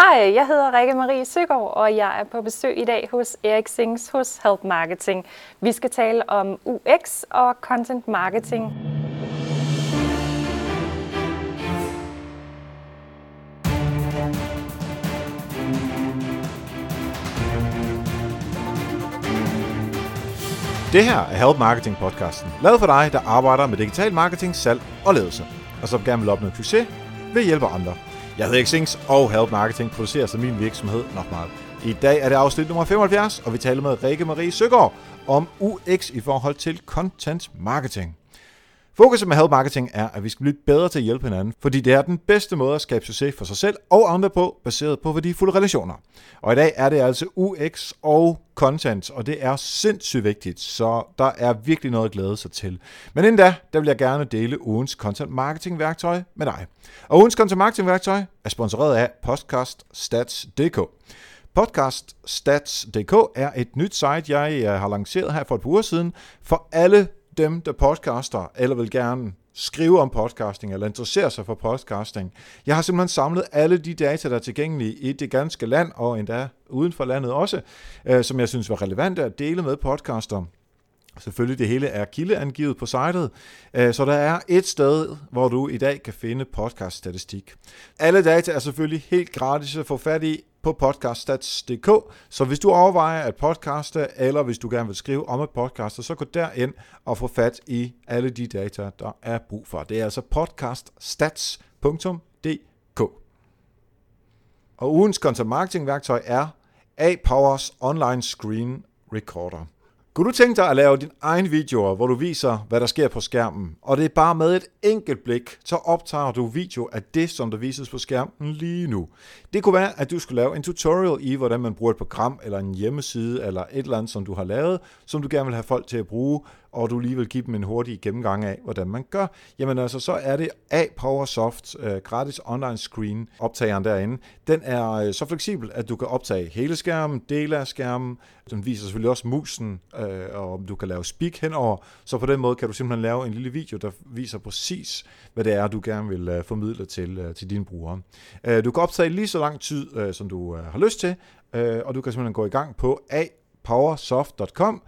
Hej, jeg hedder Rikke Marie Søgaard, og jeg er på besøg i dag hos Erik Sings hos Help Marketing. Vi skal tale om UX og content marketing. Det her er Help Marketing podcasten, lavet for dig, der arbejder med digital marketing, salg og ledelse, og som gerne vil opnå succes ved at hjælpe andre. Jeg hedder Xings, og Help Marketing producerer så min virksomhed nok meget. I dag er det afsnit nummer 75, og vi taler med Rikke Marie Søgaard om UX i forhold til content marketing. Fokuset med Help Marketing er, at vi skal blive bedre til at hjælpe hinanden, fordi det er den bedste måde at skabe succes for sig selv og andre på, baseret på værdifulde relationer. Og i dag er det altså UX og content, og det er sindssygt vigtigt, så der er virkelig noget at glæde sig til. Men inden da, der vil jeg gerne dele ugens content marketing værktøj med dig. Og ugens content marketing værktøj er sponsoreret af podcaststats.dk. Podcaststats.dk er et nyt site, jeg øh, har lanceret her for et par uger siden, for alle dem, der podcaster, eller vil gerne skrive om podcasting, eller interessere sig for podcasting. Jeg har simpelthen samlet alle de data, der er tilgængelige i det ganske land, og endda uden for landet også, øh, som jeg synes var relevante at dele med podcaster. Selvfølgelig det hele er kildeangivet på sitet, øh, så der er et sted, hvor du i dag kan finde podcaststatistik. Alle data er selvfølgelig helt gratis at få fat i på podcaststats.dk, så hvis du overvejer at podcaste, eller hvis du gerne vil skrive om et podcast, så gå derind og få fat i alle de data, der er brug for. Det er altså podcaststats.dk. Og ugens content marketing værktøj er A-Powers Online Screen Recorder. Kunne du tænke dig at lave din egen videoer, hvor du viser, hvad der sker på skærmen, og det er bare med et enkelt blik, så optager du video af det, som der vises på skærmen lige nu. Det kunne være, at du skulle lave en tutorial i, hvordan man bruger et program, eller en hjemmeside, eller et eller andet, som du har lavet, som du gerne vil have folk til at bruge, og du lige vil give dem en hurtig gennemgang af, hvordan man gør, jamen altså, så er det A-PowerSoft øh, gratis online screen optageren derinde. Den er øh, så fleksibel, at du kan optage hele skærmen, dele af skærmen. Den viser selvfølgelig også musen, øh, og du kan lave speak henover. Så på den måde kan du simpelthen lave en lille video, der viser præcis, hvad det er, du gerne vil øh, formidle til, øh, til dine brugere. Øh, du kan optage lige så lang tid, øh, som du øh, har lyst til, øh, og du kan simpelthen gå i gang på apowersoft.com,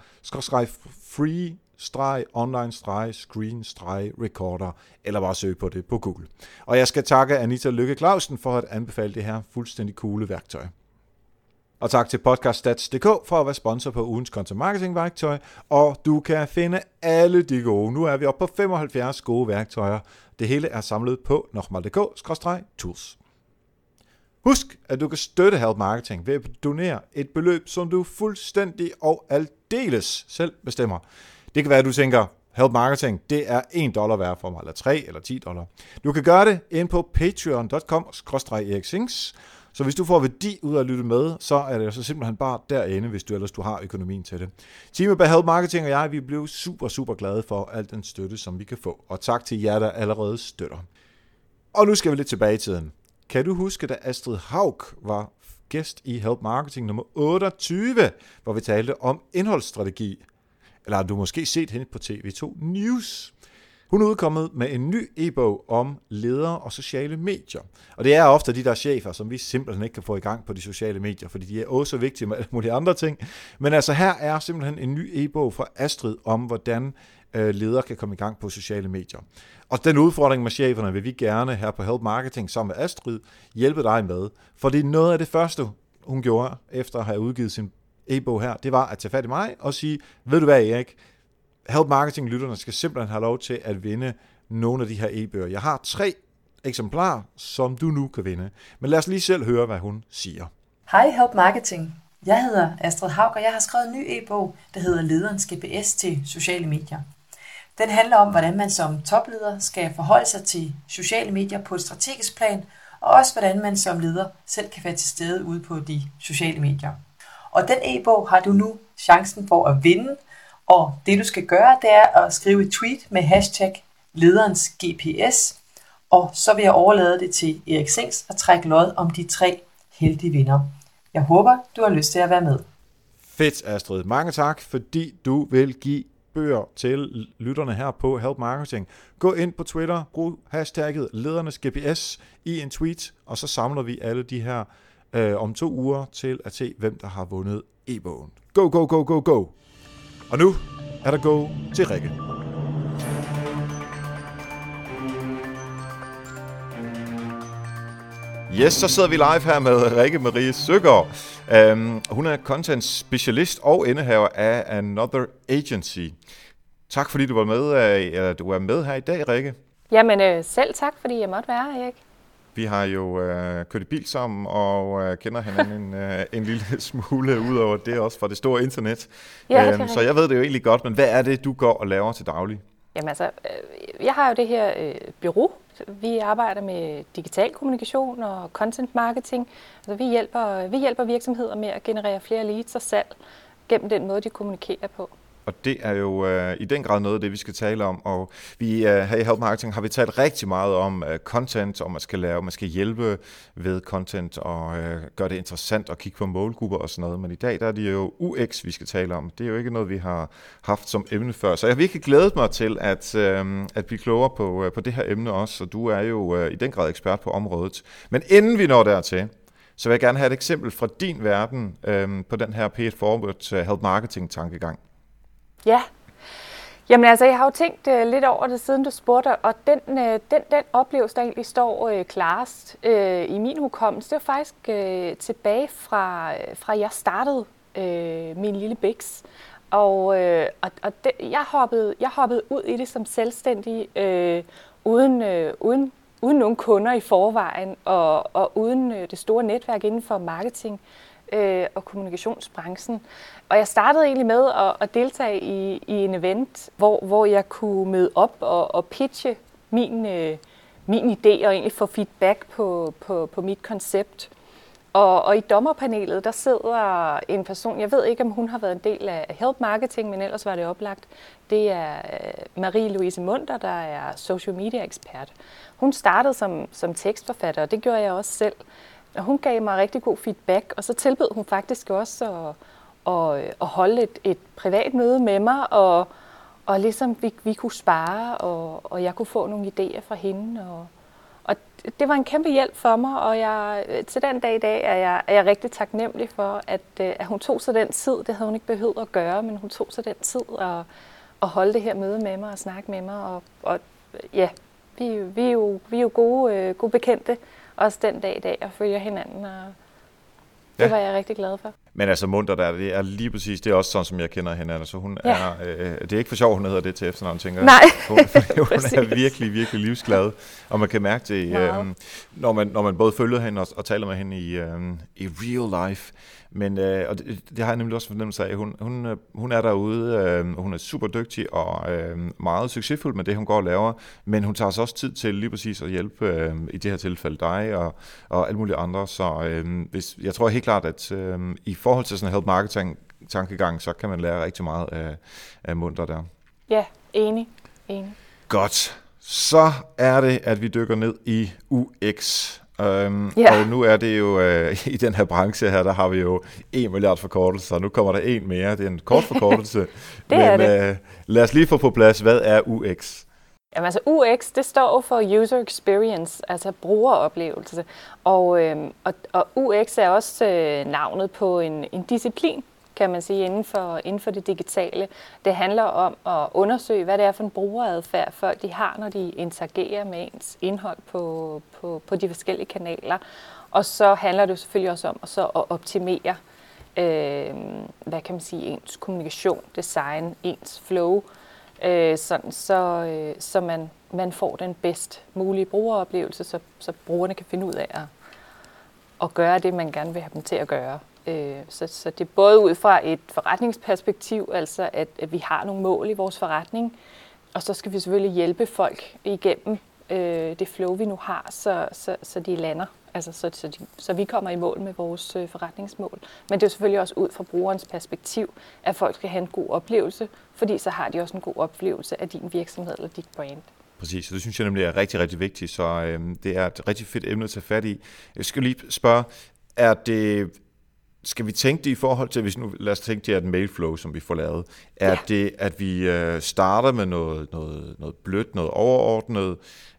free streg, online streg, screen streg, recorder, eller bare søg på det på Google. Og jeg skal takke Anita Lykke Clausen for at anbefale det her fuldstændig coole værktøj. Og tak til podcaststats.dk for at være sponsor på ugens content marketing værktøj, og du kan finde alle de gode. Nu er vi oppe på 75 gode værktøjer. Det hele er samlet på nokmal.dk-tools. Husk, at du kan støtte Help Marketing ved at donere et beløb, som du fuldstændig og aldeles selv bestemmer. Det kan være, at du tænker, Help Marketing, det er 1 dollar værd for mig, eller 3 eller 10 dollar. Du kan gøre det ind på patreon.com eriksings så hvis du får værdi ud af at lytte med, så er det så simpelthen bare derinde, hvis du ellers du har økonomien til det. Teamet bag Help Marketing og jeg, vi blev super, super glade for al den støtte, som vi kan få. Og tak til jer, der allerede støtter. Og nu skal vi lidt tilbage i tiden. Kan du huske, da Astrid Haug var gæst i Help Marketing nummer 28, hvor vi talte om indholdsstrategi? Eller har du måske set hende på TV2 News? Hun er udkommet med en ny e-bog om ledere og sociale medier. Og det er ofte de der chefer, som vi simpelthen ikke kan få i gang på de sociale medier, fordi de er også vigtige med alle mulige andre ting. Men altså her er simpelthen en ny e-bog fra Astrid om, hvordan øh, ledere kan komme i gang på sociale medier. Og den udfordring med cheferne vil vi gerne her på Help Marketing sammen med Astrid hjælpe dig med. For det er noget af det første, hun gjorde efter at have udgivet sin e-bog her, det var at tage fat i mig og sige, ved du hvad Erik, Help Marketing-lytterne skal simpelthen have lov til at vinde nogle af de her e-bøger. Jeg har tre eksemplarer, som du nu kan vinde. Men lad os lige selv høre, hvad hun siger. Hej Help Marketing. Jeg hedder Astrid Haug, og jeg har skrevet en ny e-bog, der hedder Lederens GPS til sociale medier. Den handler om, hvordan man som topleder skal forholde sig til sociale medier på et strategisk plan, og også hvordan man som leder selv kan være til stede ude på de sociale medier. Og den e-bog har du nu chancen for at vinde, og det du skal gøre, det er at skrive et tweet med hashtag lederens GPS, og så vil jeg overlade det til Erik Sings at trække lod om de tre heldige vinder. Jeg håber, du har lyst til at være med. Fedt, Astrid. Mange tak, fordi du vil give bøger til lytterne her på Help Marketing. Gå ind på Twitter, brug hashtagget ledernes GPS i en tweet, og så samler vi alle de her øh, om to uger til at se, hvem der har vundet e-bogen. Go, go, go, go, go! Og nu er der go til Rikke. Yes, så sidder vi live her med Rikke Marie Søgaard. Um, hun er content specialist og indehaver af Another Agency. Tak fordi du var med, uh, du er med her i dag, Rikke. Jamen øh, selv tak, fordi jeg måtte være her, Erik. Vi har jo uh, kørt i bil sammen og uh, kender hinanden en, uh, en lille smule ud over det også fra det store internet. Ja, um, så jeg ved det jo egentlig godt, men hvad er det, du går og laver til daglig? Jamen altså, øh, jeg har jo det her øh, bureau. Vi arbejder med digital kommunikation og content marketing. Altså, vi, hjælper, vi hjælper virksomheder med at generere flere leads og salg gennem den måde, de kommunikerer på. Og det er jo øh, i den grad noget af det, vi skal tale om. Og vi øh, her i Help Marketing har vi talt rigtig meget om øh, content, og man skal lave, man skal hjælpe ved content og øh, gøre det interessant og kigge på målgrupper og sådan noget. Men i dag der er det jo UX, vi skal tale om. Det er jo ikke noget, vi har haft som emne før. Så jeg har virkelig glædet mig til at, øh, at blive klogere på, øh, på det her emne også. Og du er jo øh, i den grad ekspert på området. Men inden vi når dertil, så vil jeg gerne have et eksempel fra din verden øh, på den her Pay Forward øh, Help Marketing tankegang. Ja, Jamen altså, jeg har jo tænkt uh, lidt over det, siden du spurgte, og den, uh, den, den oplevelse, der egentlig står uh, klarest uh, i min hukommelse, det var faktisk uh, tilbage fra, uh, fra jeg startede uh, min lille biks. Og, uh, og, og det, jeg, hoppede, jeg hoppede ud i det som selvstændig, uh, uden, uh, uden, uden nogen kunder i forvejen, og, og uden uh, det store netværk inden for marketing øh, og kommunikationsbranchen. Og jeg startede egentlig med at, at deltage i, i en event, hvor, hvor jeg kunne møde op og, og pitche min, øh, min idé og egentlig få feedback på, på, på mit koncept. Og, og i dommerpanelet, der sidder en person, jeg ved ikke, om hun har været en del af Help Marketing, men ellers var det oplagt. Det er øh, Marie-Louise Munter, der er social media ekspert. Hun startede som, som tekstforfatter, og det gjorde jeg også selv. Og hun gav mig rigtig god feedback, og så tilbød hun faktisk også at, at, at holde et, et privat møde med mig, og, og ligesom vi, vi kunne spare, og, og jeg kunne få nogle idéer fra hende. Og, og det var en kæmpe hjælp for mig, og jeg, til den dag i dag er jeg, er jeg rigtig taknemmelig for, at, at hun tog sig den tid. Det havde hun ikke behøvet at gøre, men hun tog sig den tid at, at holde det her møde med mig og snakke med mig. Og, og ja, vi, vi, er jo, vi er jo gode, øh, gode bekendte, også den dag i dag og følger hinanden, og det ja. var jeg rigtig glad for. Men altså Munter der, det er lige præcis, det er også sådan, som jeg kender hende. Altså hun ja. er, øh, det er ikke for sjov, hun hedder det til efternavn, tænker Nej. Hun, hun er virkelig, virkelig livsglad, og man kan mærke det, øh, når, man, når man både følger hende og, og taler med hende i, øh, i real life. Men øh, og det, det har jeg nemlig også fornemmelse af. Hun, hun, øh, hun er derude, øh, hun er super dygtig og øh, meget succesfuld med det, hun går og laver, men hun tager sig også tid til lige præcis at hjælpe, øh, i det her tilfælde dig og, og alle mulige andre. Så øh, hvis, jeg tror helt klart, at øh, i forhold til sådan en help marketing tankegang, så kan man lære rigtig meget af, af munter der. Ja, enig. enig. Godt. Så er det, at vi dykker ned i UX. Um, yeah. Og nu er det jo, uh, i den her branche her, der har vi jo en milliard forkortelser, nu kommer der en mere, det er en kort forkortelse. det Men er det. Uh, lad os lige få på plads, hvad er UX? Jamen altså UX, det står for User Experience, altså brugeroplevelse. Og, øhm, og, og UX er også øh, navnet på en, en disciplin, kan man sige, inden for, inden for det digitale. Det handler om at undersøge, hvad det er for en brugeradfærd, folk de har, når de interagerer med ens indhold på, på, på de forskellige kanaler. Og så handler det selvfølgelig også om at, så at optimere, øh, hvad kan man sige, ens kommunikation, design, ens flow, øh, sådan, så, øh, så man, man får den bedst mulige brugeroplevelse, så, så brugerne kan finde ud af at, at gøre det, man gerne vil have dem til at gøre. Øh, så, så det er både ud fra et forretningsperspektiv, altså at, at vi har nogle mål i vores forretning, og så skal vi selvfølgelig hjælpe folk igennem øh, det flow, vi nu har, så, så, så de lander, altså så, så, de, så vi kommer i mål med vores øh, forretningsmål. Men det er selvfølgelig også ud fra brugerens perspektiv, at folk skal have en god oplevelse, fordi så har de også en god oplevelse af din virksomhed eller dit brand. Præcis, og det synes jeg nemlig er rigtig, rigtig vigtigt, så øh, det er et rigtig fedt emne at tage fat i. Jeg skal lige spørge, er det skal vi tænke det i forhold til, hvis nu, lad os tænke det er et mailflow, som vi får lavet, er ja. det, at vi øh, starter med noget, noget, noget blødt, noget overordnet,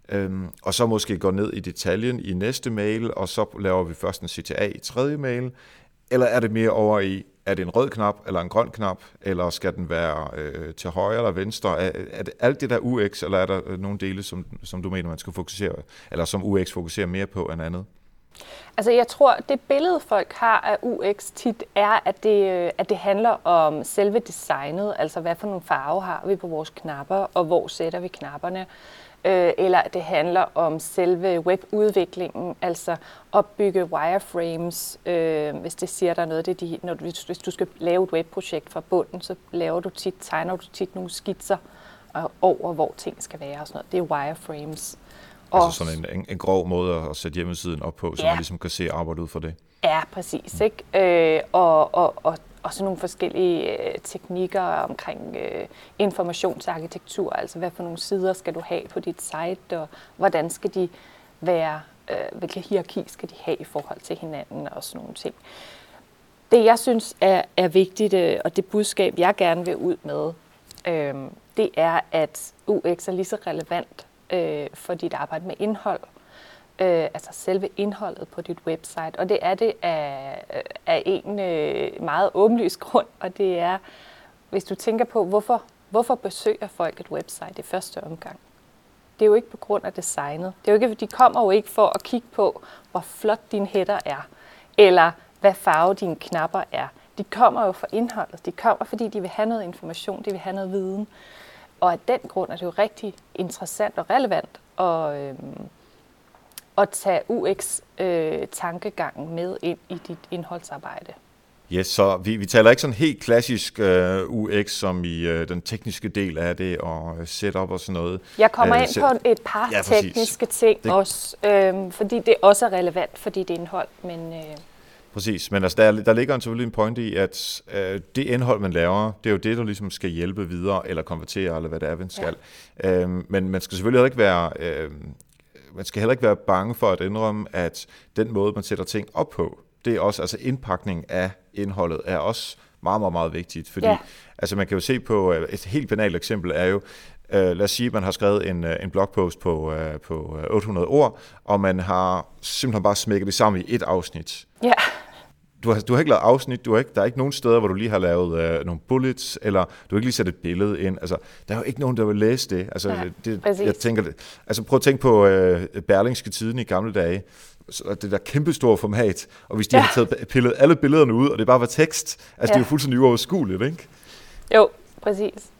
øhm, og så måske gå ned i detaljen i næste mail, og så laver vi først en CTA i tredje mail, eller er det mere over i, er det en rød knap eller en grøn knap, eller skal den være øh, til højre eller venstre? Er, er det alt det der UX, eller er der nogle dele, som, som du mener, man skal fokusere, eller som UX fokuserer mere på end andet? Altså jeg tror, det billede folk har af UX tit er, at det, øh, at det handler om selve designet, altså hvad for nogle farver har vi på vores knapper, og hvor sætter vi knapperne. Øh, eller det handler om selve webudviklingen, altså opbygge wireframes, øh, hvis det siger der noget. Det de, når du, hvis du skal lave et webprojekt fra bunden, så laver du tit, tegner du tit nogle skitser øh, over, hvor ting skal være og sådan noget. Det er wireframes. Og altså sådan en, en, en grov måde at sætte hjemmesiden op på, så ja. man ligesom kan se arbejdet ud for det. Ja, præcis. Mm. Ikke? Øh, og, og, og, og så nogle forskellige øh, teknikker omkring øh, informationsarkitektur, altså hvad for nogle sider skal du have på dit site, og hvordan skal de være, øh, hvilke hierarki skal de have i forhold til hinanden og sådan nogle ting. Det jeg synes er, er vigtigt, øh, og det budskab jeg gerne vil ud med, øh, det er, at UX er lige så relevant øh, for dit arbejde med indhold, øh, altså selve indholdet på dit website. Og det er det af, øh, af en øh, meget åbenlyst grund, og det er, hvis du tænker på, hvorfor, hvorfor besøger folk et website i første omgang? Det er jo ikke på grund af designet. Det er jo ikke, de kommer jo ikke for at kigge på, hvor flot din header er, eller hvad farve dine knapper er. De kommer jo for indholdet. De kommer, fordi de vil have noget information, de vil have noget viden. Og af den grund er det jo rigtig interessant og relevant at, øh, at tage UX-tankegangen øh, med ind i dit indholdsarbejde. Yes, så vi, vi taler ikke sådan helt klassisk øh, UX, som i uh, den tekniske del af det, og setup og sådan noget. Jeg kommer uh, ind på et par ja, tekniske ting det... også, øh, fordi det også er relevant for dit indhold, men... Øh, Præcis, men altså, der, der ligger selvfølgelig en point i, at øh, det indhold, man laver, det er jo det, der ligesom skal hjælpe videre, eller konvertere, eller hvad det er, man skal. Ja. Øhm, men man skal selvfølgelig heller ikke være... Øh, man skal heller ikke være bange for at indrømme, at den måde, man sætter ting op på, det er også, altså indpakning af indholdet er også meget, meget, meget vigtigt. Fordi ja. altså man kan jo se på, øh, et helt banalt eksempel er jo, Uh, lad os sige, at man har skrevet en, uh, en blogpost på, uh, på 800 ord, og man har simpelthen bare smækket det sammen i et afsnit. Ja du har, du har ikke lavet afsnit, du har ikke, der er ikke nogen steder, hvor du lige har lavet øh, nogle bullets, eller du har ikke lige sat et billede ind. Altså, der er jo ikke nogen, der vil læse det. Altså, ja, det jeg tænker, altså prøv at tænke på øh, Berlingske Tiden i gamle dage. Så det der kæmpe store format, og hvis de ja. har taget pillet alle billederne ud, og det bare var tekst, altså ja. det er jo fuldstændig uoverskueligt, ikke? Jo, præcis.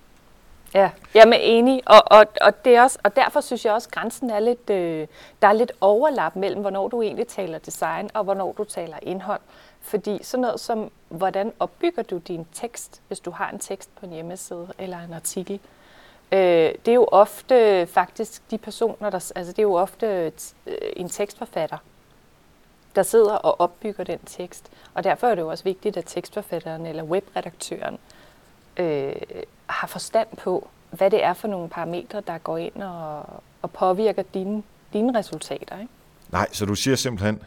Ja, jeg er enig, og, og, og, det er også, og derfor synes jeg også, at grænsen er lidt, øh, der er lidt overlap mellem, hvornår du egentlig taler design, og hvornår du taler indhold. Fordi sådan noget som, hvordan opbygger du din tekst, hvis du har en tekst på en hjemmeside eller en artikel, øh, det er jo ofte faktisk de personer, der, altså det er jo ofte øh, en tekstforfatter, der sidder og opbygger den tekst. Og derfor er det jo også vigtigt, at tekstforfatteren eller webredaktøren øh, har forstand på, hvad det er for nogle parametre, der går ind og, og påvirker dine, dine resultater. Ikke? Nej, så du siger simpelthen,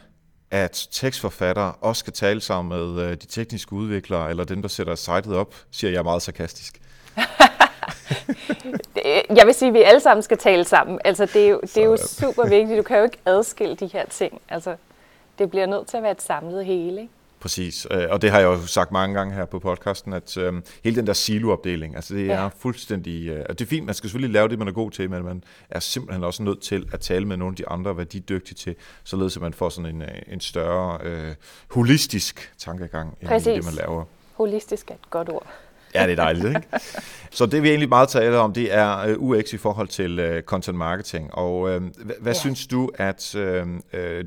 at tekstforfattere også skal tale sammen med øh, de tekniske udviklere, eller dem, der sætter sitet op, siger jeg meget sarkastisk. jeg vil sige, at vi alle sammen skal tale sammen. Altså, det er jo, det er jo super vigtigt. Du kan jo ikke adskille de her ting. Altså, det bliver nødt til at være et samlet hele. Ikke? Præcis, øh, og det har jeg jo sagt mange gange her på podcasten, at øh, hele den der siloopdeling, altså det ja. er fuldstændig, øh, det er fint, man skal selvfølgelig lave det, man er god til, men man er simpelthen også nødt til at tale med nogle af de andre, hvad de er dygtige til, således at man får sådan en, øh, en større øh, holistisk tankegang i det, man laver. Holistisk er et godt ord. Ja, det er dejligt, ikke? Så det vi egentlig meget taler om, det er øh, UX i forhold til uh, content marketing. Og uh, hvad, hvad ja. synes du, at uh,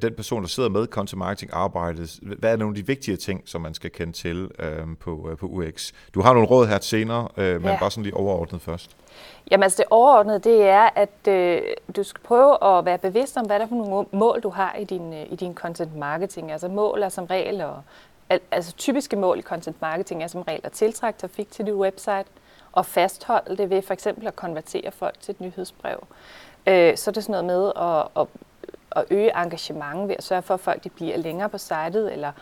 den person, der sidder med content marketing arbejdet, hvad er nogle af de vigtige ting, som man skal kende til uh, på, på UX? Du har nogle råd her senere, uh, men ja. bare sådan lige overordnet først. Jamen altså det overordnede, det er, at øh, du skal prøve at være bevidst om, hvad der er for nogle mål, du har i din, øh, i din content marketing. Altså mål er som regel at altså typiske mål i content marketing er som regel at tiltrække trafik til dit website og fastholde det ved for eksempel at konvertere folk til et nyhedsbrev. Øh, så er det sådan noget med at, at, at øge engagement ved at sørge for, at folk de bliver længere på sitet eller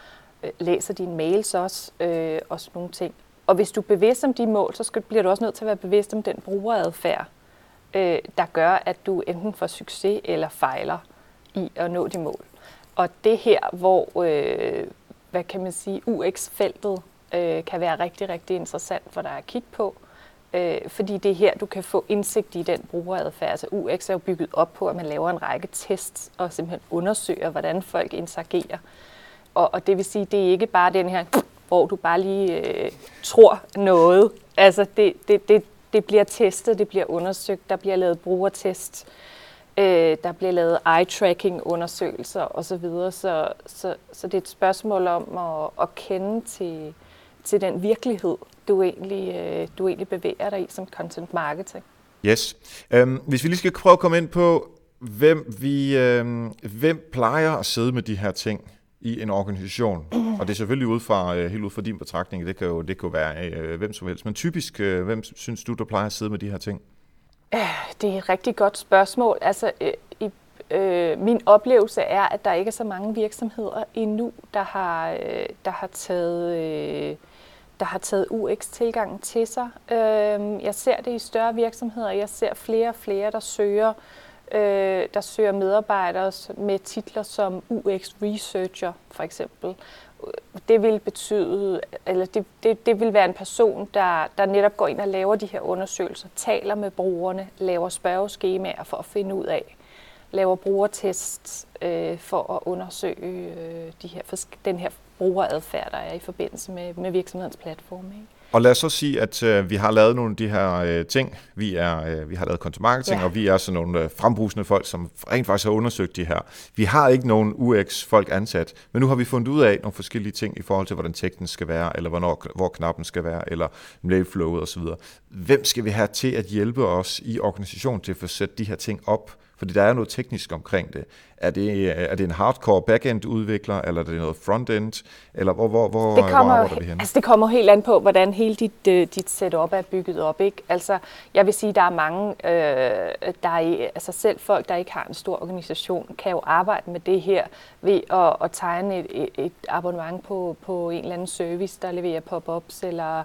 øh, læser dine mails også øh, og sådan nogle ting. Og hvis du er bevidst om de mål, så skal, bliver du også nødt til at være bevidst om den brugeradfærd, øh, der gør, at du enten får succes eller fejler i at nå de mål. Og det her, hvor, øh, hvad kan man sige, UX-feltet øh, kan være rigtig, rigtig interessant for dig at kigge på, øh, fordi det er her, du kan få indsigt i den brugeradfærd. Altså UX er jo bygget op på, at man laver en række tests og simpelthen undersøger, hvordan folk interagerer. Og, og det vil sige, det er ikke bare den her, hvor du bare lige øh, tror noget. Altså det, det, det, det bliver testet, det bliver undersøgt, der bliver lavet brugertest, øh, Øh, der bliver lavet eye-tracking-undersøgelser osv. Så, så, så, så det er et spørgsmål om at, at kende til, til den virkelighed, du egentlig, øh, du egentlig bevæger dig i som content marketing. Yes. Um, hvis vi lige skal prøve at komme ind på, hvem, vi, um, hvem plejer at sidde med de her ting i en organisation. Og det er selvfølgelig ud fra, øh, helt ud fra din betragtning, det kan jo, det kan jo være øh, hvem som helst. Men typisk, øh, hvem synes du, der plejer at sidde med de her ting? Det er et rigtig godt spørgsmål. Altså, øh, i, øh, min oplevelse er, at der ikke er så mange virksomheder endnu, der har, øh, der har taget... Øh, der har taget UX-tilgangen til sig. Øh, jeg ser det i større virksomheder. Jeg ser flere og flere, der søger, øh, der søger medarbejdere med titler som UX-researcher, for eksempel. Det vil betyde, eller det, det, det vil være en person, der, der netop går ind og laver de her undersøgelser, taler med brugerne, laver spørgeskemaer for at finde ud af, laver brugertests øh, for at undersøge øh, de her, den her brugeradfærd, der er i forbindelse med, med virksomhedens platform. Ikke? Og lad os så sige, at øh, vi har lavet nogle af de her øh, ting. Vi, er, øh, vi har lavet content marketing, ja. og vi er sådan nogle øh, frembrusende folk, som rent faktisk har undersøgt de her. Vi har ikke nogen UX-folk ansat, men nu har vi fundet ud af nogle forskellige ting i forhold til, hvordan teksten skal være, eller hvornår, hvor knappen skal være, eller mailflowet osv. Hvem skal vi have til at hjælpe os i organisationen til at få sat de her ting op? Fordi der er noget teknisk omkring det. Er det, er det en hardcore backend udvikler, eller er det noget frontend, eller hvor, hvor, hvor, det kommer, hvor arbejder vi hen? Altså det kommer helt an på, hvordan hele dit, uh, dit setup er bygget op. Ikke? Altså, jeg vil sige, der er mange, øh, der er, altså selv folk, der ikke har en stor organisation, kan jo arbejde med det her ved at, at tegne et, et, et abonnement på, på en eller anden service, der leverer pop-ups, eller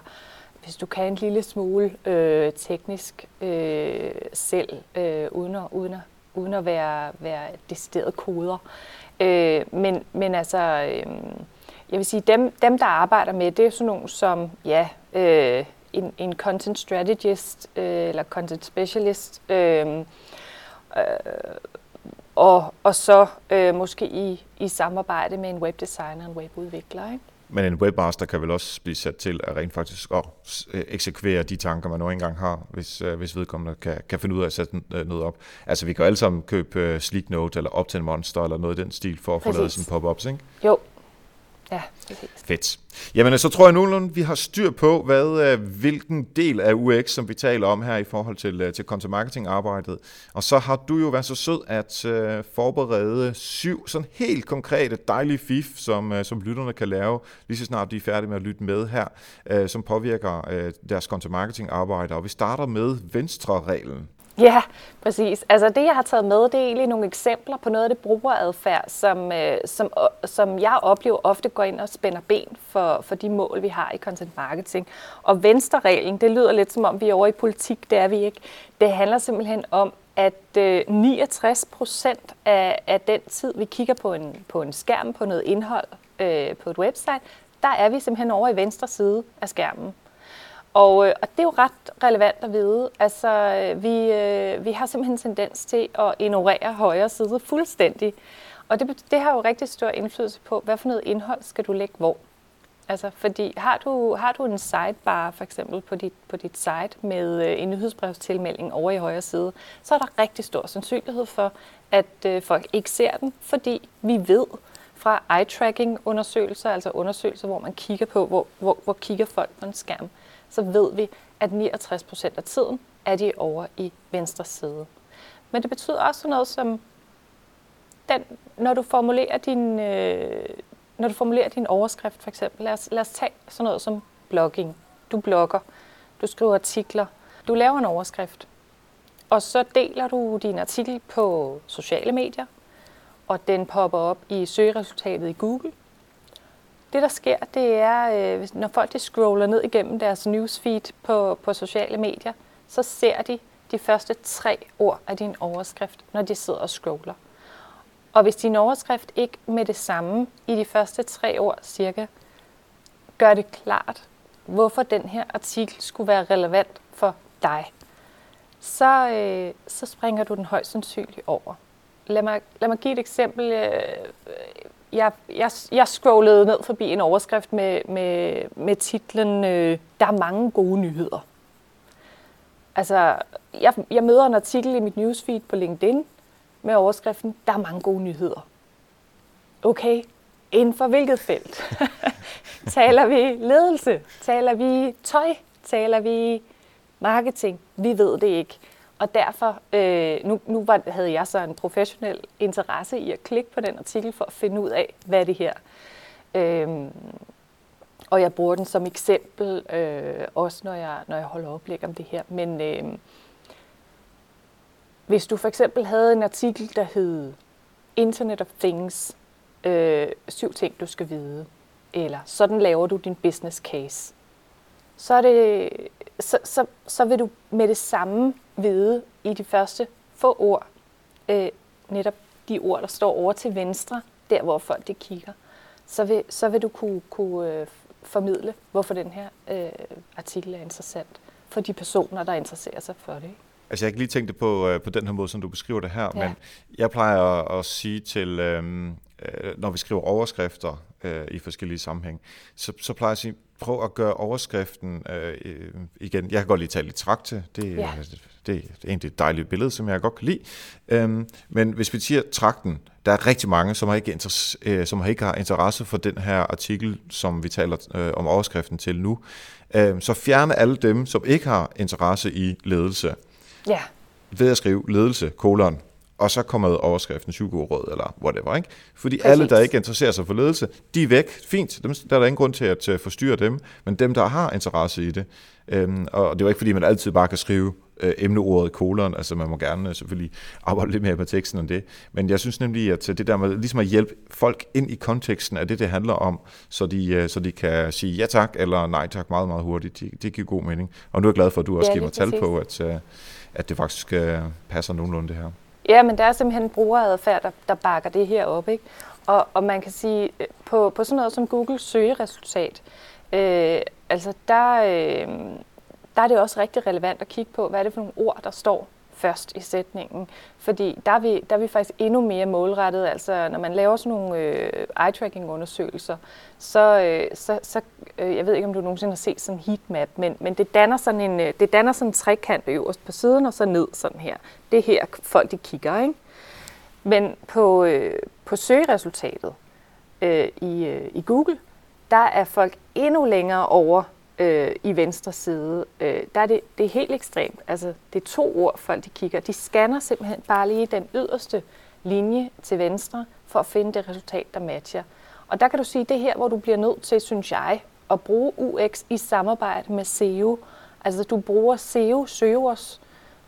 hvis du kan en lille smule øh, teknisk øh, selv, øh, uden, at, uden at uden at være, være decideret koder. Øh, men, men altså, øh, jeg vil sige, dem, dem der arbejder med, det er sådan nogle som, ja, øh, en, en content strategist øh, eller content specialist, øh, øh, og, og så øh, måske i, i samarbejde med en webdesigner og en webudvikler. Ikke? Men en webmaster kan vel også blive sat til at rent faktisk at øh, eksekvere de tanker, man nu engang har, hvis, øh, hvis vedkommende kan, kan finde ud af at sætte øh, noget op. Altså vi kan alle sammen købe Sleek Note eller Optin Monster eller noget i den stil for at få lavet sine pop-ups, ikke? Jo, Ja, præcis. Fedt. Jamen, så tror jeg nogenlunde, vi har styr på, hvad, hvilken del af UX, som vi taler om her i forhold til, til content marketing arbejdet. Og så har du jo været så sød at uh, forberede syv sådan helt konkrete, dejlige fif, som, uh, som lytterne kan lave, lige så snart de er færdige med at lytte med her, uh, som påvirker uh, deres content marketing arbejde. Og vi starter med venstre-reglen. Ja, præcis. Altså det, jeg har taget med, det er egentlig nogle eksempler på noget af det brugeradfærd, som, øh, som, øh, som jeg oplever ofte går ind og spænder ben for, for de mål, vi har i content marketing. Og venstrereglen, det lyder lidt som om, vi er over i politik, det er vi ikke. Det handler simpelthen om, at øh, 69 procent af, af den tid, vi kigger på en, på en skærm, på noget indhold øh, på et website, der er vi simpelthen over i venstre side af skærmen. Og, øh, og det er jo ret relevant at vide. Altså, øh, vi, øh, vi har simpelthen en tendens til at ignorere højre side fuldstændig. Og det, det har jo rigtig stor indflydelse på, hvad for noget indhold skal du lægge hvor. Altså, fordi har du, har du en sidebar for eksempel på dit, på dit site med øh, en nyhedsbrevstilmelding over i højre side, så er der rigtig stor sandsynlighed for, at øh, folk ikke ser den, fordi vi ved fra eye-tracking undersøgelser, altså undersøgelser, hvor man kigger på, hvor, hvor, hvor kigger folk på en skærm, så ved vi, at 69 procent af tiden er de over i venstre side. Men det betyder også noget som, den, når du formulerer din, øh, når du formulerer din overskrift for eksempel, lad os, lad os tage sådan noget som blogging. Du blogger, du skriver artikler, du laver en overskrift, og så deler du din artikel på sociale medier, og den popper op i søgeresultatet i Google, det, der sker, det er, øh, når folk de scroller ned igennem deres newsfeed på, på sociale medier, så ser de de første tre ord af din overskrift, når de sidder og scroller. Og hvis din overskrift ikke med det samme i de første tre ord cirka, gør det klart, hvorfor den her artikel skulle være relevant for dig, så, øh, så springer du den højst sandsynligt over. Lad mig, lad mig give et eksempel. Øh, øh, jeg, jeg, jeg scrollede ned forbi en overskrift med, med, med titlen øh, Der er mange gode nyheder. Altså, jeg, jeg møder en artikel i mit newsfeed på LinkedIn med overskriften Der er mange gode nyheder. Okay, inden for hvilket felt? taler vi ledelse? Taler vi tøj? Taler vi marketing? Vi ved det ikke. Og derfor, øh, nu, nu var, havde jeg så en professionel interesse i at klikke på den artikel for at finde ud af, hvad det her. Øh, og jeg bruger den som eksempel, øh, også når jeg, når jeg holder oplæg om det her. Men øh, hvis du for eksempel havde en artikel, der hed Internet of Things, øh, syv ting du skal vide, eller sådan laver du din business case, så, er det, så, så, så vil du med det samme vide i de første få ord, øh, netop de ord, der står over til venstre, der hvor folk de kigger, så vil, så vil du kunne, kunne øh, formidle, hvorfor den her øh, artikel er interessant for de personer, der interesserer sig for det. Ikke? Altså jeg har ikke lige tænkt det på, øh, på den her måde, som du beskriver det her, ja. men jeg plejer at, at sige til, øh, øh, når vi skriver overskrifter øh, i forskellige sammenhæng, så, så plejer jeg at sige, prøv at gøre overskriften øh, igen. Jeg kan godt lide tale i trakte. Det, ja. det, det er egentlig et dejligt billede, som jeg godt kan lide. Øhm, men hvis vi siger trakten, der er rigtig mange, som har ikke, interesse, øh, som har ikke har interesse for den her artikel, som vi taler øh, om overskriften til nu. Øh, så fjerne alle dem, som ikke har interesse i ledelse. Ja. Ved at skrive ledelse, kolon, og så kommer overskriften syv gode råd, eller whatever. Ikke? Fordi Præcis. alle, der ikke interesserer sig for ledelse, de er væk. Fint, dem, der er der ingen grund til at forstyrre dem, men dem, der har interesse i det, øhm, og det er jo ikke, fordi man altid bare kan skrive øh, emneordet kolon, altså man må gerne øh, selvfølgelig arbejde lidt mere på teksten end det, men jeg synes nemlig, at det der med ligesom at hjælpe folk ind i konteksten af det, det handler om, så de, øh, så de kan sige ja tak, eller nej tak meget, meget hurtigt, det, det giver god mening. Og nu er jeg glad for, at du også ja, giver mig tal på, at, øh, at det faktisk øh, passer nogenlunde det her. Ja, men der er simpelthen brugeradfærd, der, der bakker det her op. Ikke? Og, og man kan sige, øh, på, på sådan noget som Google søgeresultat, øh, altså der, øh, der er det også rigtig relevant at kigge på, hvad er det for nogle ord, der står først i sætningen. Fordi der er vi, der er vi faktisk endnu mere målrettet. Altså, når man laver sådan nogle øh, eye-tracking-undersøgelser, så, øh, så, så øh, jeg ved ikke, om du nogensinde har set sådan en heatmap, men, men det danner sådan en, øh, det danner sådan en trekant øverst på siden, og så ned sådan her. Det er her, folk de kigger, ikke? Men på, øh, på søgeresultatet øh, i, øh, i Google, der er folk endnu længere over øh, i venstre side, øh, der er det, det er helt ekstremt. Altså, det er to ord, folk de kigger. De scanner simpelthen bare lige den yderste linje til venstre, for at finde det resultat, der matcher. Og der kan du sige, det her, hvor du bliver nødt til, synes jeg, at bruge UX i samarbejde med SEO. Altså, du bruger SEO, søgers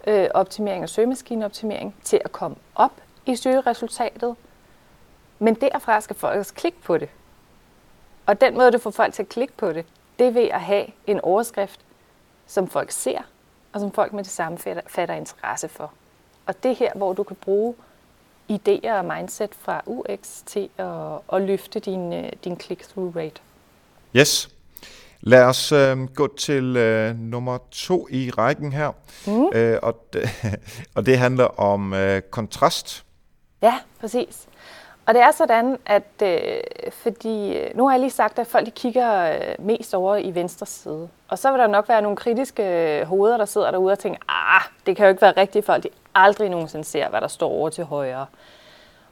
øh, optimering og søgemaskineoptimering til at komme op i søgeresultatet. Men derfra skal folk også klikke på det. Og den måde, du får folk til at klikke på det, det er ved at have en overskrift, som folk ser, og som folk med det samme fatter, fatter interesse for. Og det her, hvor du kan bruge idéer og mindset fra UX til at, at løfte din, øh, din click-through rate. Yes. Lad os øh, gå til øh, nummer to i rækken her. Mm. Øh, og, det, og det handler om øh, kontrast. Ja, præcis. Og det er sådan, at øh, fordi, øh, nu har jeg lige sagt, at folk de kigger øh, mest over i venstre side. Og så vil der nok være nogle kritiske øh, hoveder, der sidder derude og tænker, ah, det kan jo ikke være rigtigt, folk de aldrig nogensinde ser, hvad der står over til højre.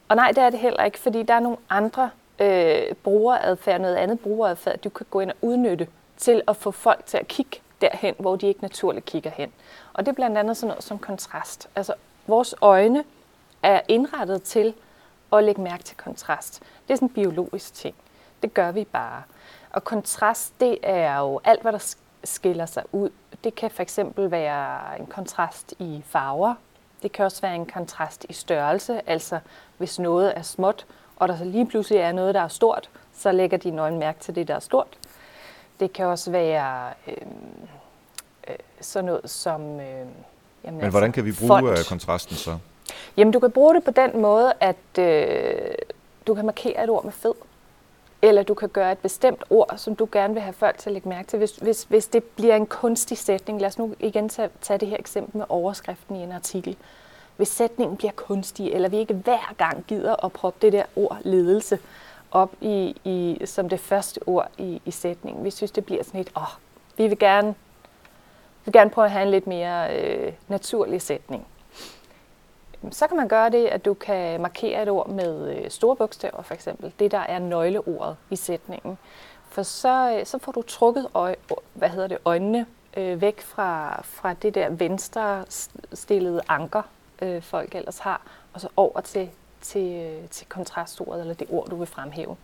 Og nej, det er det heller ikke, fordi der er nogle andre øh, brugeradfærd, noget andet brugeradfærd, du kan gå ind og udnytte til at få folk til at kigge derhen, hvor de ikke naturligt kigger hen. Og det er blandt andet sådan noget som kontrast. Altså, vores øjne er indrettet til at lægge mærke til kontrast. Det er sådan en biologisk ting. Det gør vi bare. Og kontrast, det er jo alt, hvad der skiller sig ud. Det kan for eksempel være en kontrast i farver. Det kan også være en kontrast i størrelse. Altså, hvis noget er småt, og der så lige pludselig er noget, der er stort, så lægger de nøgen mærke til det, der er stort. Det kan også være øh, øh, sådan noget som... Øh, Jamen, Men hvordan kan vi bruge font. font. kontrasten så? Jamen, du kan bruge det på den måde, at øh, du kan markere et ord med fed. Eller du kan gøre et bestemt ord, som du gerne vil have folk til at lægge mærke til. Hvis, hvis, hvis det bliver en kunstig sætning, lad os nu igen tage, tage det her eksempel med overskriften i en artikel. Hvis sætningen bliver kunstig, eller vi ikke hver gang gider at proppe det der ord ledelse op i, i, som det første ord i, i sætningen. Vi synes, det bliver sådan et, åh, vi vil gerne, vi vil gerne prøve at have en lidt mere øh, naturlig sætning. Så kan man gøre det, at du kan markere et ord med øh, store bogstaver, for eksempel. Det, der er nøgleordet i sætningen. For så, øh, så får du trukket øje, hvad hedder det, øjnene øh, væk fra, fra det der venstre stillede anker, øh, folk ellers har, og så over til, til, øh, til kontrastordet, eller det ord, du vil fremhæve.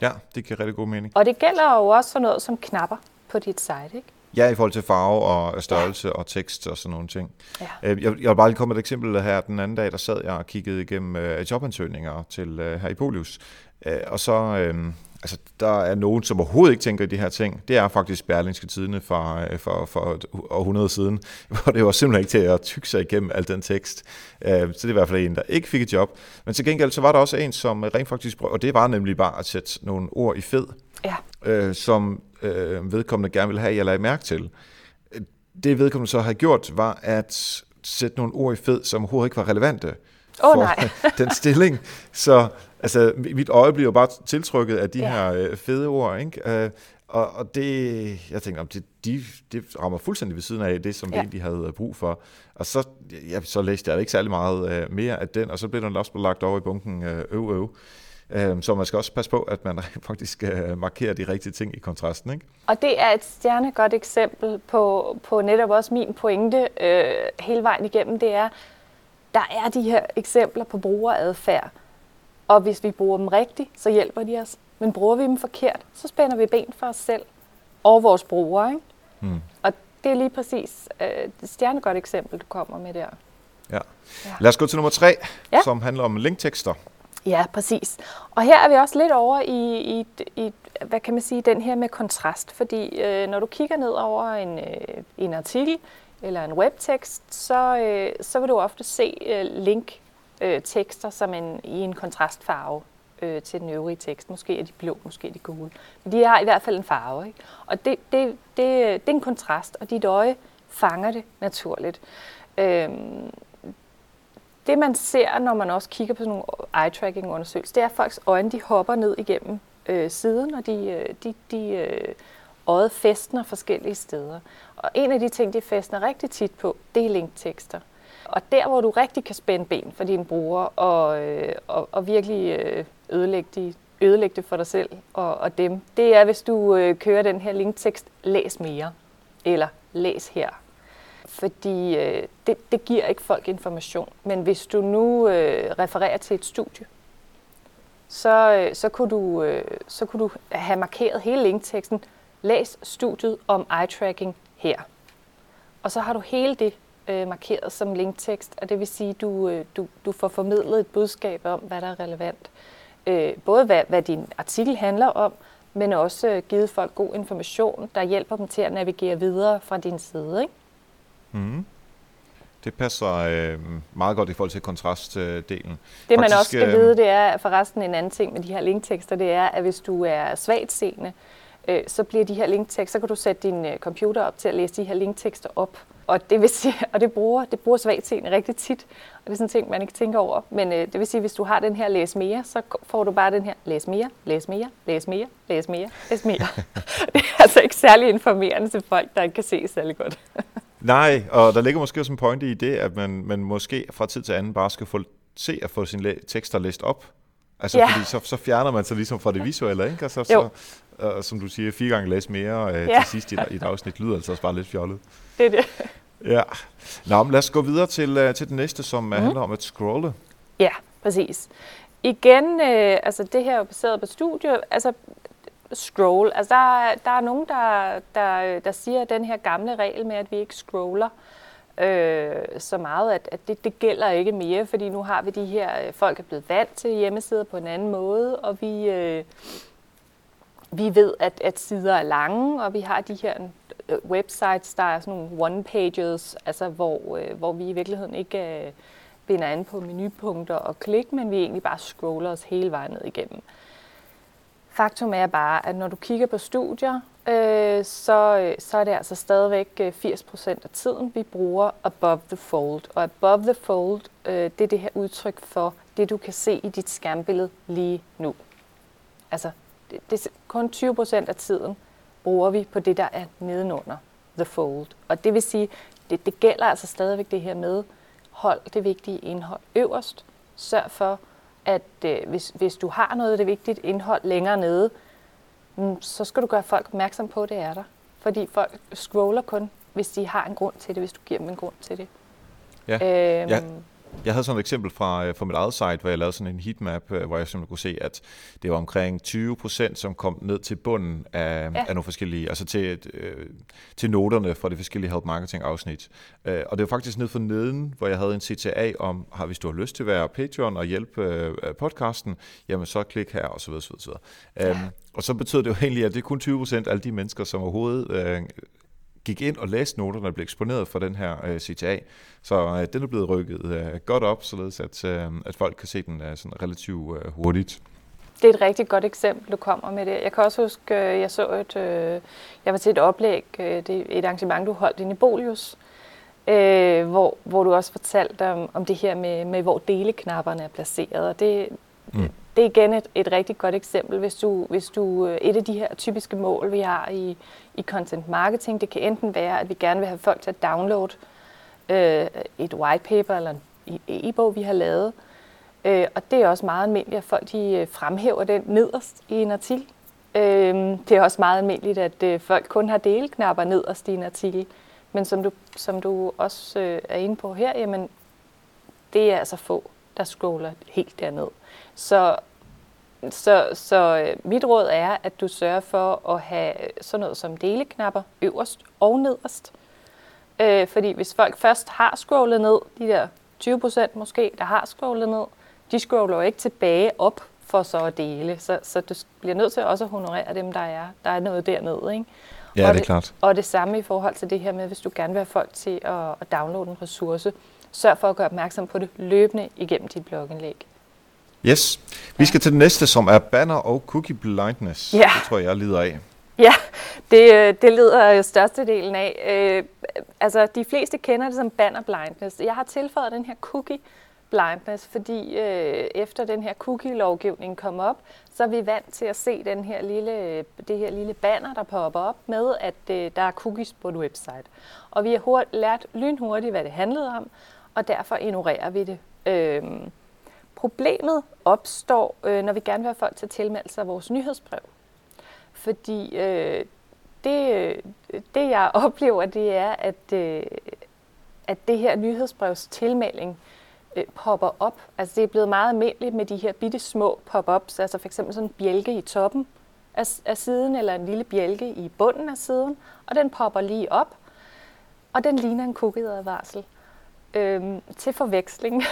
Ja, det giver rigtig god mening. Og det gælder jo også for noget som knapper på dit site, ikke? Ja, i forhold til farve og størrelse ja. og tekst og sådan nogle ting. Ja. Øh, Jeg, jeg vil bare lige komme med et eksempel her. Den anden dag, der sad jeg og kiggede igennem øh, jobansøgninger til øh, her i Polius. Øh, og så, øh, altså, der er nogen, som overhovedet ikke tænker i de her ting. Det er faktisk Berlingske Tidene fra, øh, for, for et århundrede siden, hvor det var simpelthen ikke til at tykke sig igennem al den tekst. Øh, så det er i hvert fald en, der ikke fik et job. Men til gengæld, så var der også en, som rent faktisk, prøv- og det var nemlig bare at sætte nogle ord i fed, Ja, øh, som øh, vedkommende gerne ville have, jeg lagde mærke til. Det vedkommende så har gjort, var at sætte nogle ord i fed, som overhovedet ikke var relevante Åh, for nej. den stilling. Så altså, mit øje bliver jo bare tiltrykket af de Ja. her øh, fede ord, ikke? Øh, og, og det, jeg tænker, om det, de, det rammer fuldstændig ved siden af det, som ja. vi egentlig havde brug for. Og så, ja, så læste jeg ikke særlig meget øh, mere af den, og så blev den også lagt over i bunken øh, øv, øv. Øh, så man skal også passe på, at man faktisk øh, markerer de rigtige ting i kontrasten, ikke? Og det er et stjernegodt eksempel på, på netop også min pointe øh, hele vejen igennem. Det er, der er de her eksempler på brugeradfærd. Og hvis vi bruger dem rigtigt, så hjælper de os. Men bruger vi dem forkert, så spænder vi ben for os selv og vores brugere. Ikke? Mm. Og det er lige præcis øh, et stjernegodt eksempel, du kommer med der. Ja. Ja. Lad os gå til nummer tre, Ja. som handler om linktekster. Ja, præcis. Og her er vi også lidt over i, i, i hvad kan man sige, den her med kontrast. Fordi øh, når du kigger ned over en, øh, en artikel eller en webtekst, så, øh, så vil du ofte se øh, linktekster øh, som en, i en kontrastfarve øh, til den øvrige tekst. Måske er de blå, måske er de gule. Men de har i hvert fald en farve. Ikke? Og det, det, det, det er en kontrast, og dit øje fanger det naturligt. Øhm, det man ser, når man også kigger på sådan nogle eye-tracking-undersøgelser, det er, at folks øjne de hopper ned igennem øh, siden, og de, øh, de, de øh, øjet festner forskellige steder. Og en af de ting, de festner rigtig tit på, det er linktekster. Og der, hvor du rigtig kan spænde ben for dine brugere og, øh, og, og virkelig øh, ødelægge, de, ødelægge det for dig selv og, og dem, det er, hvis du øh, kører den her linktekst, læs mere, eller læs her fordi øh, det, det giver ikke folk information. Men hvis du nu øh, refererer til et studie, så, øh, så, kunne du, øh, så kunne du have markeret hele linkteksten, læs studiet om eye-tracking her. Og så har du hele det øh, markeret som linktekst, og det vil sige, at du, øh, du, du får formidlet et budskab om, hvad der er relevant. Øh, både hvad, hvad din artikel handler om, men også øh, givet folk god information, der hjælper dem til at navigere videre fra din side. Ikke? Mm. Det passer øh, meget godt i forhold til kontrastdelen. Det man Faktisk, også skal øh, vide, det er forresten en anden ting med de her linktekster, det er, at hvis du er svagt seende, øh, så bliver de her linktekster, så kan du sætte din øh, computer op til at læse de her linktekster op. Og det vil sige, og det bruger, det bruger svagt seende rigtig tit, og det er sådan en ting, man ikke tænker over. Men øh, det vil sige, hvis du har den her læs mere, så får du bare den her læs mere, læs mere, læs mere, læs mere, læs mere. det er altså ikke særlig informerende til folk, der ikke kan se særlig godt. Nej, og der ligger måske også en pointe i det, at man, man måske fra tid til anden bare skal få se at få sine tekster læst op. Altså, Ja. fordi så, så fjerner man sig ligesom fra det visuelle, ikke? Og så, Jo. så uh, som du siger, fire gange læs mere øh, Ja. til sidst i, et- et afsnit, lyder altså også bare lidt fjollet. Det er det. Ja. Nå, men lad os gå videre til, uh, til den næste, som mm. handler om at scrolle. Ja, præcis. Igen, øh, altså det her er baseret på studier, altså scroll, altså der, der er nogen, der, der, der siger, at den her gamle regel med, at vi ikke scroller øh, så meget, at, at det, det gælder ikke mere, fordi nu har vi de her, øh, folk er blevet vant til hjemmesider på en anden måde, og vi, øh, vi ved, at, at sider er lange, og vi har de her øh, websites, der er sådan nogle one-pages, altså hvor, øh, hvor vi i virkeligheden ikke øh, binder an på menupunkter og klik, men vi egentlig bare scroller os hele vejen ned igennem. Faktum er bare, at når du kigger på studier, øh, så, øh, så er det altså stadigvæk øh, 80% af tiden, vi bruger above the fold. Og above the fold, øh, det er det her udtryk for det, du kan se i dit skærmbillede lige nu. Altså, det, det kun 20% af tiden bruger vi på det, der er nedenunder the fold. Og det vil sige, det, det gælder altså stadigvæk det her med, hold det vigtige indhold øverst. Sørg for, at øh, hvis, hvis du har noget af det vigtige indhold længere nede, mm, så skal du gøre folk opmærksom på, at det er der. Fordi folk scroller kun, hvis de har en grund til det, hvis du giver dem en grund til det. Ja. Øhm, ja. Jeg havde sådan et eksempel fra, øh, fra mit eget site, hvor jeg lavede sådan en heatmap, øh, hvor jeg simpelthen kunne se, at det var omkring 20 procent, som kom ned til bunden af, ja. af nogle forskellige, altså til, øh, til noterne fra de forskellige help marketing afsnit. Øh, og det var faktisk ned for neden, hvor jeg havde en CTA om, har hvis du har lyst til at være Patreon og hjælpe øh, podcasten, jamen så klik her, og så videre, så videre. Ja. Øhm, og så betød det jo egentlig, at det er kun 20 procent af alle de mennesker, som overhovedet øh, gik ind og læste noterne og blev eksponeret for den her øh, CTA. Så øh, den er blevet rykket øh, godt op, således at, øh, at folk kan se den øh, sådan relativt øh, hurtigt. Det er et rigtig godt eksempel, du kommer med det. Jeg kan også huske, øh, jeg så et, øh, jeg var til et oplæg, øh, det et arrangement, du holdt i Bolius, øh, hvor, hvor du også fortalte om, om det her med, med, hvor deleknapperne er placeret. Og det, mm det er igen et, et rigtig godt eksempel, hvis du, hvis du øh, et af de her typiske mål, vi har i, i content marketing, det kan enten være, at vi gerne vil have folk til at downloade øh, et white paper eller en e-bog, vi har lavet. Øh, og det er også meget almindeligt, at folk de øh, fremhæver den nederst i en artikel. Øh, det er også meget almindeligt, at øh, folk kun har delknapper nederst i en artikel. Men som du, som du også øh, er inde på her, jamen, det er altså få, der scroller helt derned. Så, så, så øh, mit råd er, at du sørger for at have sådan noget som deleknapper øverst og nederst. Øh, fordi hvis folk først har scrollet ned, de der 20 procent måske, der har scrollet ned, de scroller jo ikke tilbage op for så at dele. Så, så du bliver nødt til også at honorere dem, der er, der er noget dernede. Ikke? Ja, og det er det, klart. Og det samme i forhold til det her med, hvis du gerne vil have folk til at, at downloade en ressource, sørg for at gøre opmærksom på det løbende igennem dit blogindlæg. Yes. Vi skal til det næste, som er banner og cookie blindness. Ja. Det tror jeg, jeg lider af. Ja, det, øh, det lider størstedelen af. Øh, altså, de fleste kender det som banner blindness. Jeg har tilføjet den her cookie blindness, fordi øh, efter den her cookie-lovgivning kom op, så er vi vant til at se den her lille, det her lille banner, der popper op med, at øh, der er cookies på et website. Og vi har hurtigt, lært lynhurtigt, hvad det handlede om, og derfor ignorerer vi det. Øh, Problemet opstår, øh, når vi gerne vil have folk til at tilmelde sig vores nyhedsbrev. Fordi øh, det, øh, det, jeg oplever, det er, at, øh, at det her nyhedsbrevs tilmelding øh, popper op. Altså det er blevet meget almindeligt med de her bitte små pop-ups, altså for eksempel sådan en bjælke i toppen af, af siden, eller en lille bjælke i bunden af siden, og den popper lige op, og den ligner en cookie-advarsel øh, til forveksling.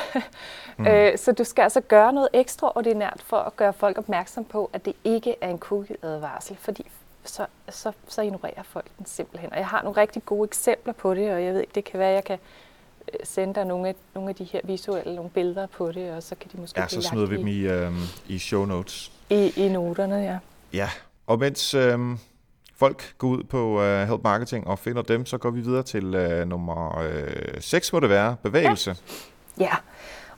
mm. øh, så du skal altså gøre noget ekstraordinært for at gøre folk opmærksom på, at det ikke er en cookie-advarsel, fordi så, så, så ignorerer folk den simpelthen. Og jeg har nogle rigtig gode eksempler på det, og jeg ved ikke, det kan være, at jeg kan øh, sende dig nogle af, nogle af de her visuelle nogle billeder på det, og så kan de måske Ja, så smider vi dem i, øh, i show notes. I, I noterne, ja. Ja, og mens øh, folk gå ud på uh, Help Marketing og finder dem, så går vi videre til uh, nummer øh, 6, må det være, bevægelse. Ja, ja.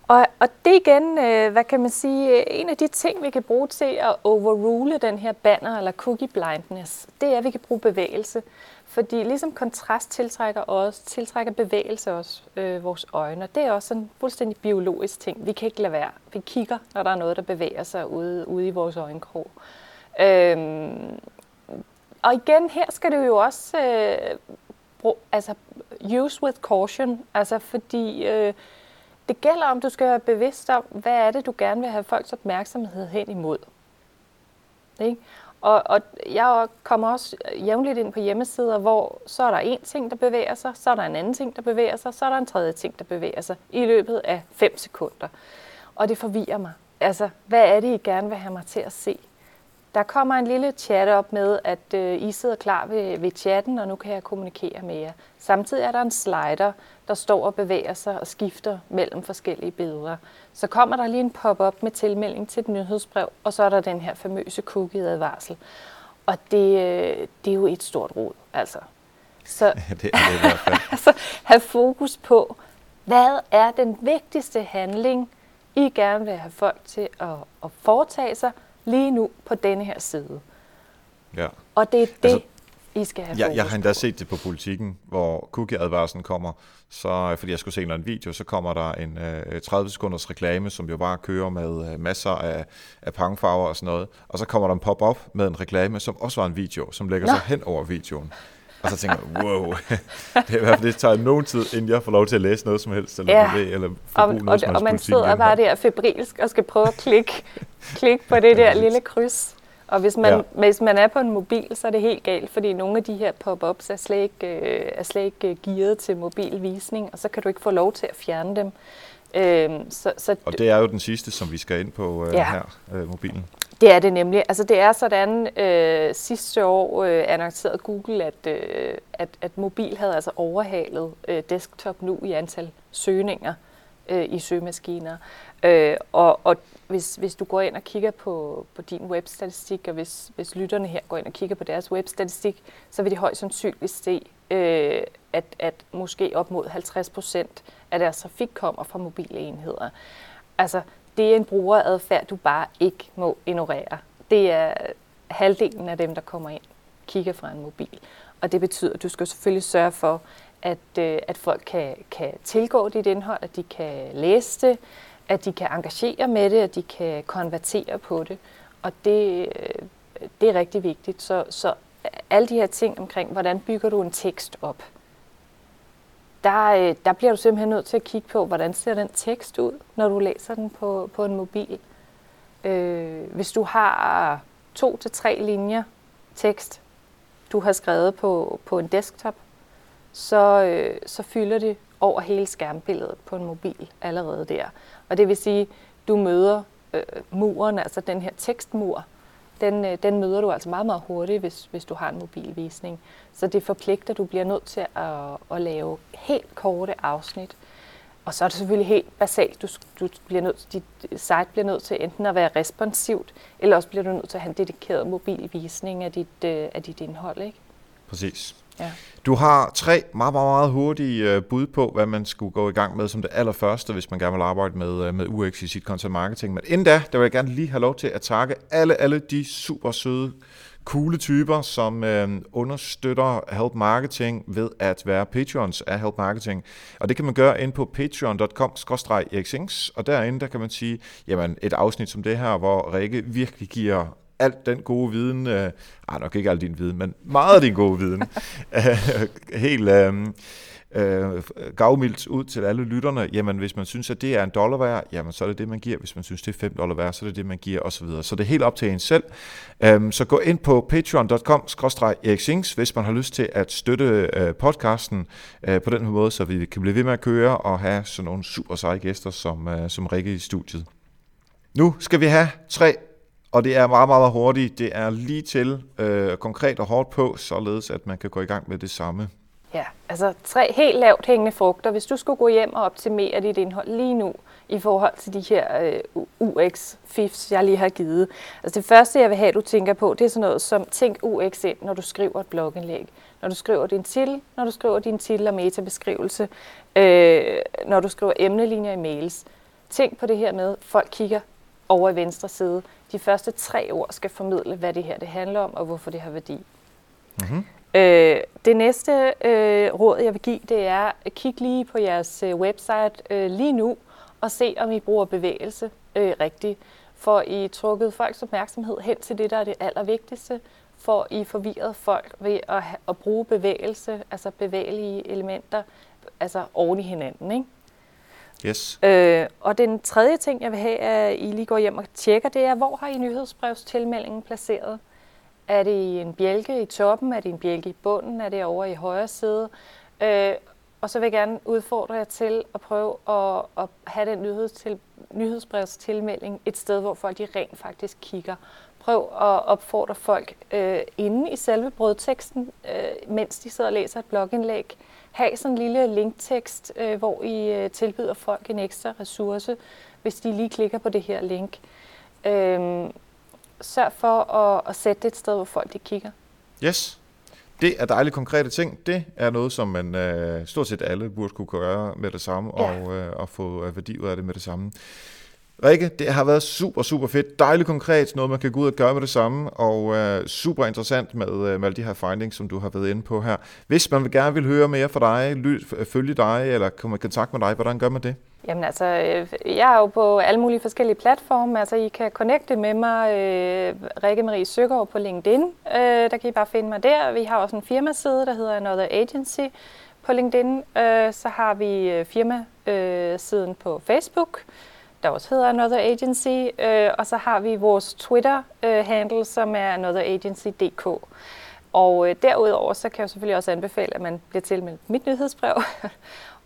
Og, og det igen, øh, hvad kan man sige, en af de ting, vi kan bruge til at overrule den her banner eller cookie blindness, det er, at vi kan bruge bevægelse. Fordi ligesom kontrast tiltrækker også, tiltrækker bevægelse også øh, vores øjne. Og det er også en fuldstændig biologisk ting. Vi kan ikke lade være. Vi kigger, når der er noget, der bevæger sig ude, ude i vores øjenkrog. Øhm, og igen, her skal det jo også øh, brug, altså, use with caution, altså fordi øh, det gælder om, du skal være bevidst om, hvad er det, du gerne vil have folks opmærksomhed hen imod. Ikke? Og, og jeg kommer også jævnligt ind på hjemmesider, hvor så er der en ting, der bevæger sig, så er der en anden ting, der bevæger sig, så er der en tredje ting, der bevæger sig i løbet af 5 sekunder. Og det forvirrer mig. Altså, hvad er det, I gerne vil have mig til at se? Der kommer en lille chat op med, at øh, I sidder klar ved, ved chatten, og nu kan jeg kommunikere med jer. Samtidig er der en slider, der står og bevæger sig og skifter mellem forskellige billeder. Så kommer der lige en pop-up med tilmelding til et nyhedsbrev, og så er der den her famøse cookie-advarsel. Og det, øh, det er jo et stort rod, altså. Så det er det i hvert fald. altså, have fokus på, hvad er den vigtigste handling, I gerne vil have folk til at, at foretage sig lige nu på denne her side. Ja. Og det er det, altså, I skal have ja, Jeg har endda på. set det på politikken, hvor cookie-advarslen kommer, så, fordi jeg skulle se en eller anden video, så kommer der en øh, 30 sekunders reklame, som jo bare kører med øh, masser af, af pangfarver og sådan noget. Og så kommer der en pop-up med en reklame, som også var en video, som lægger Nå. sig hen over videoen. Og så tænker jeg, wow, det er i hvert fald, det tager nogen tid, inden jeg får lov til at læse noget som helst, eller Ja. bevæge, eller Og, forbruge og, noget som og helst man sidder bare der febrilsk og skal prøve at klikke, klikke på det der lille kryds. Og hvis man, Ja. hvis man er på en mobil, så er det helt galt, fordi nogle af de her pop-ups er slet ikke, øh, er slet ikke øh, gearet til mobilvisning, og så kan du ikke få lov til at fjerne dem. Øhm, så, så Og det er jo den sidste, som vi skal ind på øh, Ja. her, øh, mobilen. Det er det nemlig. Altså det er sådan, øh, sidste år øh, annoncerede Google, at, øh, at, at mobil havde altså overhalet øh, desktop nu i antal søgninger øh, i søgemaskiner. Øh, og og hvis, hvis du går ind og kigger på, på din webstatistik, og hvis, hvis lytterne her går ind og kigger på deres webstatistik, så vil de højst sandsynligt se, øh, at, at måske op mod 50 procent af deres trafik kommer fra mobile enheder. Altså, det er en brugeradfærd, du bare ikke må ignorere. Det er halvdelen af dem, der kommer ind, kigger fra en mobil. Og det betyder, at du skal selvfølgelig sørge for, at, øh, at folk kan, kan tilgå dit indhold, at de kan læse det, at de kan engagere med det, at de kan konvertere på det. Og det, øh, det er rigtig vigtigt. Så, så alle de her ting omkring, hvordan bygger du en tekst op, der, øh, der bliver du simpelthen nødt til at kigge på, hvordan ser den tekst ud, når du læser den på, på en mobil. Øh, hvis du har to til tre linjer tekst, du har skrevet på, på en desktop, så, øh, så fylder det over hele skærmbilledet på en mobil allerede der. Og det vil sige, du møder øh, muren, altså den her tekstmur, den, øh, den møder du altså meget, meget hurtigt, hvis, hvis du har en mobilvisning. Så det forpligter, du bliver nødt til at, at lave helt korte afsnit. Og så er det selvfølgelig helt basalt. Du, du bliver nødt, dit site bliver nødt til enten at være responsivt, eller også bliver du nødt til at have en dedikeret mobilvisning af dit, øh, af dit indhold. Ikke? Præcis. Ja. Du har tre meget, meget, meget hurtige øh, bud på, hvad man skulle gå i gang med som det allerførste, hvis man gerne vil arbejde med, øh, med UX i sit content marketing. Men inden da, der vil jeg gerne lige have lov til at takke alle, alle de super søde, coole typer, som øh, understøtter Help Marketing ved at være patrons af Help Marketing. Og det kan man gøre ind på patreon.com-xings, og derinde der kan man sige, jamen et afsnit som det her, hvor Rikke virkelig giver alt den gode viden, øh, ej, nok ikke al din viden, men meget af din gode viden, øh, helt øh, øh, gavmildt ud til alle lytterne. Jamen, hvis man synes, at det er en dollar værd, jamen, så er det det, man giver. Hvis man synes, det er 5 dollar værd, så er det det, man giver, osv. Så det er helt op til en selv. Øh, så gå ind på patreon.com-ericssings, hvis man har lyst til at støtte øh, podcasten øh, på den her måde, så vi kan blive ved med at køre og have sådan nogle super seje gæster, som, øh, som Rikke i studiet. Nu skal vi have tre og det er meget, meget hurtigt. Det er lige til, øh, konkret og hårdt på, således at man kan gå i gang med det samme. Ja, altså tre helt lavt hængende frugter. Hvis du skulle gå hjem og optimere dit indhold lige nu i forhold til de her øh, UX-fifs, jeg lige har givet. Altså det første, jeg vil have, du tænker på, det er sådan noget som tænk UX ind, når du skriver et blogindlæg. Når du skriver din titel, når du skriver din titel og metabeskrivelse, øh, når du skriver emnelinjer i mails. Tænk på det her med, folk kigger over i venstre side. De første tre ord skal formidle, hvad det her det handler om, og hvorfor det har værdi. Mm-hmm. Øh, det næste øh, råd, jeg vil give, det er at kigge lige på jeres øh, website øh, lige nu, og se, om I bruger bevægelse øh, rigtigt. For I trukket folks opmærksomhed hen til det, der er det allervigtigste, for I forvirret folk ved at, at bruge bevægelse, altså bevægelige elementer, altså oven i hinanden, ikke? Yes. Øh, og den tredje ting, jeg vil have, at I lige går hjem og tjekker, det er, hvor har I nyhedsbrevstilmeldingen placeret? Er det i en bjælke i toppen? Er det en bjælke i bunden? Er det over i højre side? Øh, og så vil jeg gerne udfordre jer til at prøve at, at have den nyhedstil, nyhedsbrevstilmelding et sted, hvor folk de rent faktisk kigger prøv at opfordre folk øh, inde i selve brødteksten, øh, mens de sidder og læser et blogindlæg. Ha' sådan en lille linktekst, øh, hvor I øh, tilbyder folk en ekstra ressource, hvis de lige klikker på det her link. Øh, sørg for at, at sætte det et sted, hvor folk de kigger. Yes. Det er dejlige konkrete ting. Det er noget, som man øh, stort set alle burde kunne gøre med det samme, ja. og, øh, og få øh, værdi ud af det med det samme. Rikke, det har været super, super fedt. Dejligt konkret, noget man kan gå ud og gøre med det samme, og øh, super interessant med, øh, med alle de her findings, som du har været inde på her. Hvis man vil gerne vil høre mere fra dig, ly- øh, følge dig, eller komme i kontakt med dig, hvordan gør man det? Jamen altså, øh, jeg er jo på alle mulige forskellige platforme. Altså, I kan connecte med mig, øh, Rikke Marie Søgaard på LinkedIn. Øh, der kan I bare finde mig der. Vi har også en firmaside, der hedder Another Agency på LinkedIn. Øh, så har vi øh, firmasiden på Facebook, der også hedder Another Agency. Øh, og så har vi vores Twitter-handle, øh, som er anotheragency.dk. Og øh, derudover så kan jeg selvfølgelig også anbefale, at man bliver tilmeldt mit nyhedsbrev.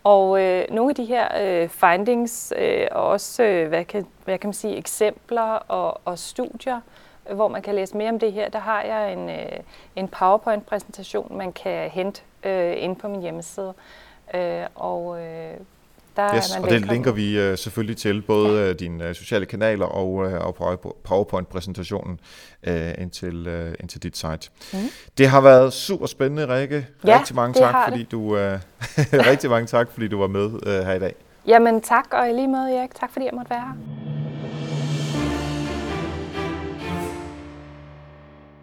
Og øh, nogle af de her øh, findings øh, og også, øh, hvad, kan, hvad kan man sige, eksempler og, og studier, hvor man kan læse mere om det her, der har jeg en, øh, en PowerPoint-præsentation, man kan hente øh, ind på min hjemmeside. Øh, og øh, der yes, er man og det linker vi uh, selvfølgelig til, både ja. uh, dine uh, sociale kanaler og, uh, og PowerPoint-præsentationen uh, ind, til, uh, ind til dit site. Mm. Det har været super spændende, Rikke. Ja, rigtig mange tak, fordi det. du uh, rigtig mange tak, fordi du var med uh, her i dag. Jamen tak, og i lige måde, Erik. Tak fordi jeg måtte være her.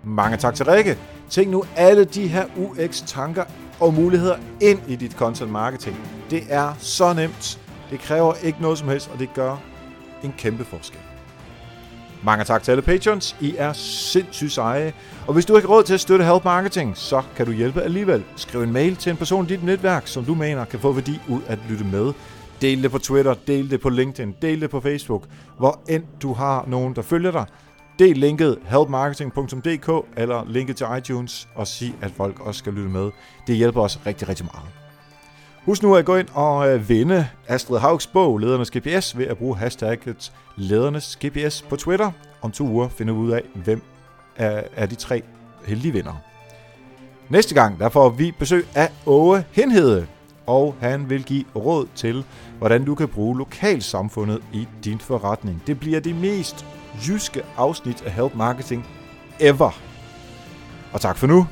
Mange tak til Rikke. Tænk nu alle de her UX-tanker og muligheder ind i dit content marketing. Det er så nemt. Det kræver ikke noget som helst, og det gør en kæmpe forskel. Mange tak til alle patrons. I er sindssygt seje. Og hvis du ikke har råd til at støtte Help Marketing, så kan du hjælpe alligevel. Skriv en mail til en person i dit netværk, som du mener kan få værdi ud at lytte med. Del det på Twitter, del det på LinkedIn, del det på Facebook. Hvor end du har nogen, der følger dig, Del linket helpmarketing.dk eller linket til iTunes og sig, at folk også skal lytte med. Det hjælper os rigtig, rigtig meget. Husk nu at gå ind og øh, vinde Astrid Haugs bog, Ledernes GPS, ved at bruge hashtagget Ledernes GPS på Twitter. Om to uger finder vi ud af, hvem er de tre heldige vinder. Næste gang der får vi besøg af Åge Henhede, og han vil give råd til, hvordan du kan bruge lokalsamfundet i din forretning. Det bliver det mest jyske afsnit af Help Marketing ever. Og tak for nu.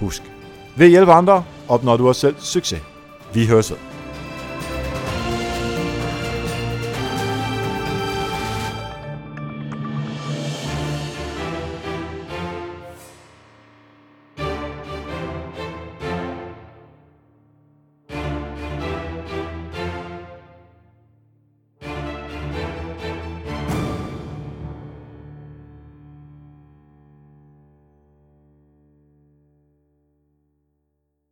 Husk, ved at hjælpe andre, opnår du også selv succes. Vi høres ved.